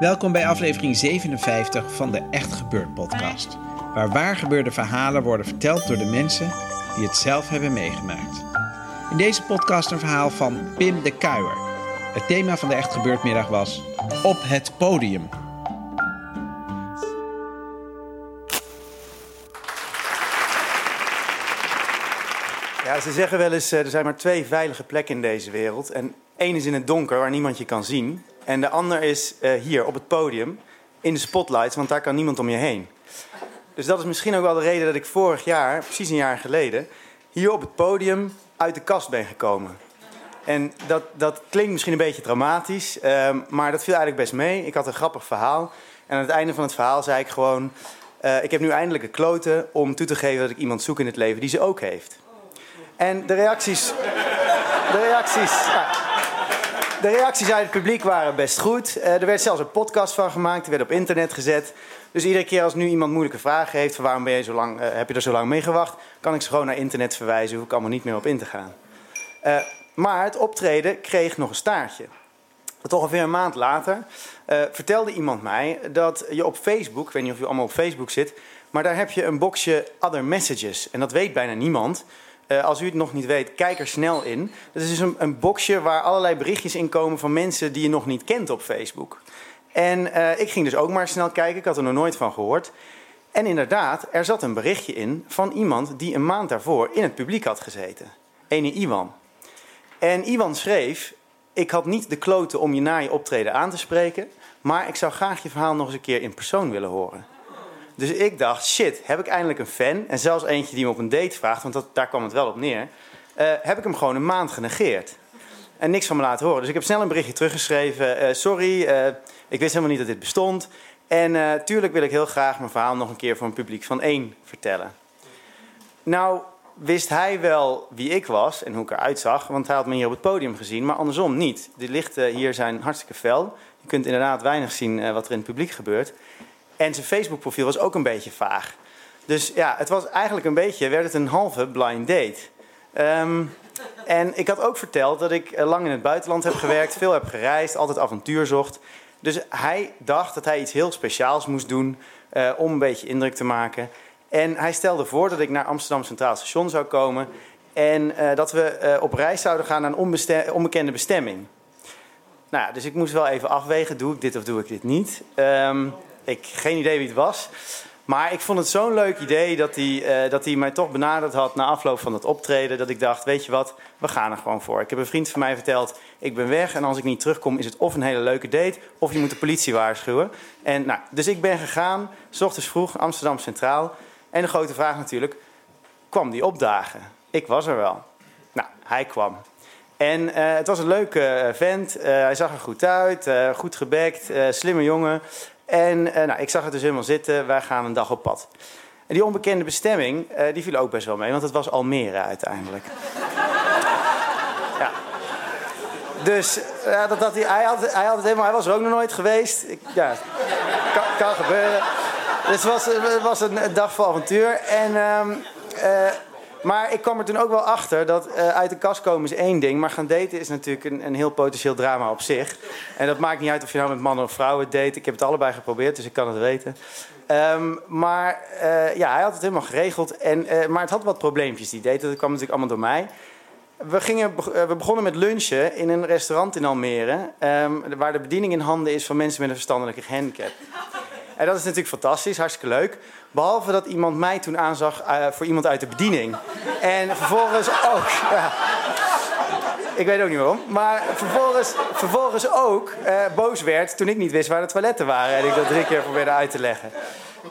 Welkom bij aflevering 57 van de Echt Gebeurd podcast. Waar waar gebeurde verhalen worden verteld door de mensen die het zelf hebben meegemaakt. In deze podcast een verhaal van Pim de Kuijer. Het thema van de Echt Gebeurd middag was Op het podium. Ja, ze zeggen wel eens, eh, er zijn maar twee veilige plekken in deze wereld. En één is in het donker, waar niemand je kan zien. En de ander is uh, hier op het podium, in de spotlights, want daar kan niemand om je heen. Dus dat is misschien ook wel de reden dat ik vorig jaar, precies een jaar geleden, hier op het podium uit de kast ben gekomen. En dat, dat klinkt misschien een beetje dramatisch, uh, maar dat viel eigenlijk best mee. Ik had een grappig verhaal. En aan het einde van het verhaal zei ik gewoon: uh, Ik heb nu eindelijk een kloten om toe te geven dat ik iemand zoek in het leven die ze ook heeft. En de reacties. De reacties. De reacties uit het publiek waren best goed. Uh, er werd zelfs een podcast van gemaakt, die werd op internet gezet. Dus iedere keer als nu iemand moeilijke vragen heeft... van waarom ben je zo lang, uh, heb je er zo lang mee gewacht... kan ik ze gewoon naar internet verwijzen, hoef ik allemaal niet meer op in te gaan. Uh, maar het optreden kreeg nog een staartje. Tot ongeveer een maand later vertelde iemand mij dat je op Facebook... ik weet niet of u allemaal op Facebook zit... maar daar heb je een boxje Other Messages. En dat weet bijna niemand... Uh, als u het nog niet weet, kijk er snel in. Dat is dus een, een, boxje waar allerlei berichtjes in komen van mensen die je nog niet kent op Facebook. En uh, ik ging dus ook maar snel kijken, ik had er nog nooit van gehoord. En inderdaad, er zat een berichtje in van iemand die een maand daarvoor in het publiek had gezeten. Ene Iwan. En Iwan schreef: Ik had niet de kloten om je na je optreden aan te spreken, maar ik zou graag je verhaal nog eens een keer in persoon willen horen. Dus ik dacht, shit, heb ik eindelijk een fan? En zelfs eentje die me op een date vraagt, want dat, daar kwam het wel op neer. Uh, heb ik hem gewoon een maand genegeerd. En niks van me laten horen. Dus ik heb snel een berichtje teruggeschreven. Uh, sorry, uh, ik wist helemaal niet dat dit bestond. En tuurlijk wil ik heel graag mijn verhaal nog een keer voor een publiek van één vertellen. Nou, wist hij wel wie ik was en hoe ik eruit zag, want hij had me hier op het podium gezien, maar andersom niet. De lichten hier zijn hartstikke fel. Je kunt inderdaad weinig zien wat er in het publiek gebeurt. En zijn Facebook-profiel was ook een beetje vaag. Dus ja, het was eigenlijk een beetje, werd het een halve blind date. Um, en ik had ook verteld dat ik eh, lang in het buitenland heb gewerkt, veel heb gereisd, altijd avontuur zocht. Dus hij dacht dat hij iets heel speciaals moest doen uh, om een beetje indruk te maken. En hij stelde voor dat ik naar Amsterdam Centraal Station zou komen en uh, dat we op reis zouden gaan naar een onbekende bestemming. Nou dus ik moest wel even afwegen, doe ik dit of doe ik dit niet? Um, ik geen idee wie het was. Maar ik vond het zo'n leuk idee dat hij, uh, dat hij mij toch benaderd had na afloop van het optreden. Dat ik dacht, weet je wat, we gaan er gewoon voor. Ik heb een vriend van mij verteld, ik ben weg en als ik niet terugkom is het of een hele leuke date... of je moet de politie waarschuwen. En, nou, dus ik ben gegaan, s ochtends vroeg, Amsterdam Centraal. En de grote vraag natuurlijk, kwam die opdagen? Ik was er wel. Nou, hij kwam. En uh, het was een leuke vent. Uh, hij zag er goed uit, goed gebekt, slimme jongen. En uh, nou, ik zag het dus helemaal zitten. Wij gaan een dag op pad. En die onbekende bestemming, uh, die viel ook best wel mee. Want het was Almere uiteindelijk. ja. Dus ja, dat, hij, hij, had, hij had het helemaal... Hij was er ook nog nooit geweest. Ik, ja, kan, kan gebeuren. Dus het was, was een, dag vol avontuur. En... Um, uh, maar ik kwam er toen ook wel achter dat uh, uit de kast komen is één ding. Maar gaan daten is natuurlijk een, een, heel potentieel drama op zich. En dat maakt niet uit of je nou met mannen of vrouwen date. Ik heb het allebei geprobeerd, dus ik kan het weten. Um, maar uh, ja, hij had het helemaal geregeld. En, uh, maar het had wat probleempjes, die date. Dat kwam natuurlijk allemaal door mij. We, gingen, we begonnen met lunchen in een restaurant in Almere. Um, waar de bediening in handen is van mensen met een verstandelijke handicap. En dat is natuurlijk fantastisch, hartstikke leuk. Behalve dat iemand mij toen aanzag uh, voor iemand uit de bediening. En vervolgens ook. Ik weet ook niet waarom. Maar vervolgens, vervolgens ook uh, boos werd toen ik niet wist waar de toiletten waren. En ik dat drie keer probeerde uit te leggen.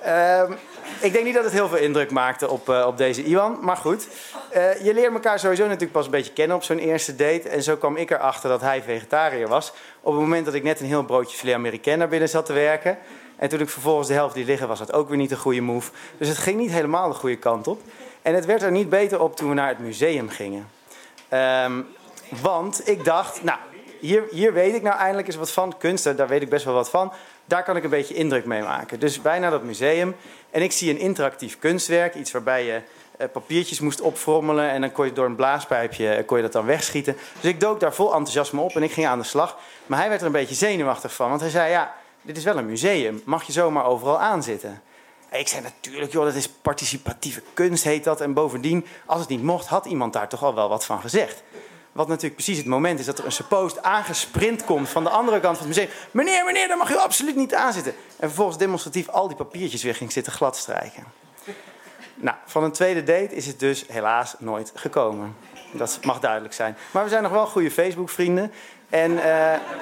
Ehm, ik denk niet dat het heel veel indruk maakte op, uh, op deze Iwan. Maar goed, uh, je leert elkaar sowieso natuurlijk pas een beetje kennen op zo'n eerste date. En zo kwam ik erachter dat hij vegetariër was. Op het moment dat ik net een heel broodje filet américain naar binnen zat te werken. En toen ik vervolgens de helft die liggen was, dat ook weer niet een goede move. Dus het ging niet helemaal de goede kant op. En het werd er niet beter op toen we naar het museum gingen. Um, want ik dacht, nou, hier, hier weet ik nou eindelijk eens wat van. Kunsten, daar weet ik best wel wat van. Daar kan ik een beetje indruk mee maken. Dus wij naar dat museum. En ik zie een interactief kunstwerk. Iets waarbij je uh, papiertjes moest opfrommelen. En dan kon je door een blaaspijpje uh, kon je dat dan wegschieten. Dus ik dook daar vol enthousiasme op en ik ging aan de slag. Maar hij werd er een beetje zenuwachtig van. Want hij zei, ja, dit is wel een museum. Mag je zomaar overal aanzitten? En ik zei natuurlijk, joh, dat is participatieve kunst, heet dat. En bovendien, als het niet mocht, had iemand daar toch al wel wat van gezegd. Wat natuurlijk precies het moment is dat er een suppost aangesprint komt van de andere kant van het museum. Meneer, meneer, daar mag u absoluut niet aan zitten. En vervolgens demonstratief al die papiertjes weer ging zitten gladstrijken. Nou, van een tweede date is het dus helaas nooit gekomen. Dat mag duidelijk zijn. Maar we zijn nog wel goede Facebook-vrienden. En uh,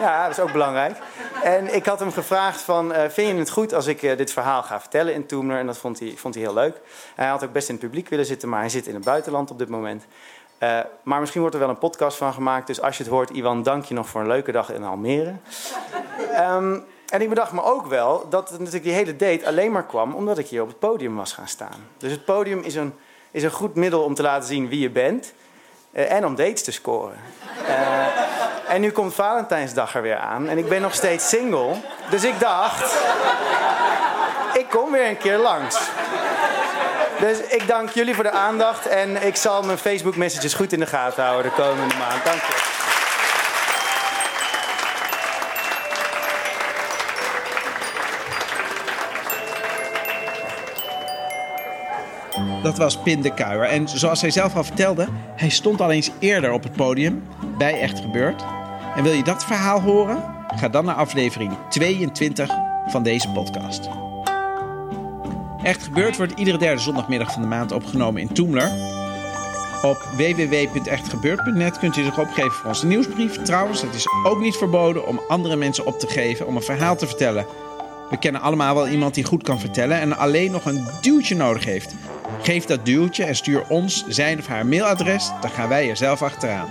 ja, dat is ook belangrijk. En ik had hem gevraagd van, uh, vind je het goed als ik uh, dit verhaal ga vertellen in Toomler? En dat vond hij, vond hij heel leuk. Hij had ook best in het publiek willen zitten, maar hij zit in het buitenland op dit moment. Maar misschien wordt er wel een podcast van gemaakt. Dus als je het hoort, Iwan, dank je nog voor een leuke dag in Almere. um, en ik bedacht me ook wel dat natuurlijk die hele date alleen maar kwam omdat ik hier op het podium was gaan staan. Dus het podium is een, is een goed middel om te laten zien wie je bent en om dates te scoren. En nu komt Valentijnsdag er weer aan. En ik ben nog steeds single. Dus ik dacht, ik kom weer een keer langs. Dus ik dank jullie voor de aandacht. En ik zal mijn Facebook messages goed in de gaten houden de komende maand. Dank je. Dat was Pin de Kuijer. En zoals hij zelf al vertelde, hij stond al eens eerder op het podium bij Echt Gebeurd. En wil je dat verhaal horen? Ga dan naar aflevering 22 van deze podcast. Echt Gebeurd wordt iedere derde zondagmiddag van de maand opgenomen in Toomler. Op www.echtgebeurd.net kunt u zich opgeven voor onze nieuwsbrief. Trouwens, het is ook niet verboden om andere mensen op te geven om een verhaal te vertellen. We kennen allemaal wel iemand die goed kan vertellen en alleen nog een duwtje nodig heeft. Geef dat duwtje en stuur ons zijn of haar mailadres, dan gaan wij er zelf achteraan.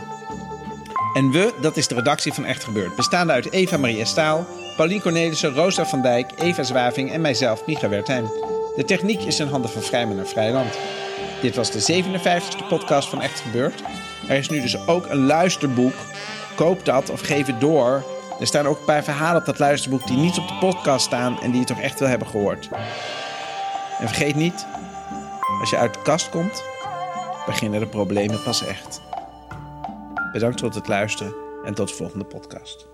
En we, dat is de redactie van Echt Gebeurd. Bestaande uit Eva Maria Staal, Paulien Cornelissen, Rosa van Dijk, Eva Zwaving en mijzelf, Micha Wertheim. De techniek is in handen van Vrijman en Vrijland. Dit was de 57e podcast van Echt Gebeurd. Er is nu dus ook een luisterboek. Koop dat of geef het door. Er staan ook een paar verhalen op dat luisterboek die niet op de podcast staan en die je toch echt wil hebben gehoord. En vergeet niet, als je uit de kast komt, beginnen de problemen pas echt. Bedankt voor het luisteren en tot de volgende podcast.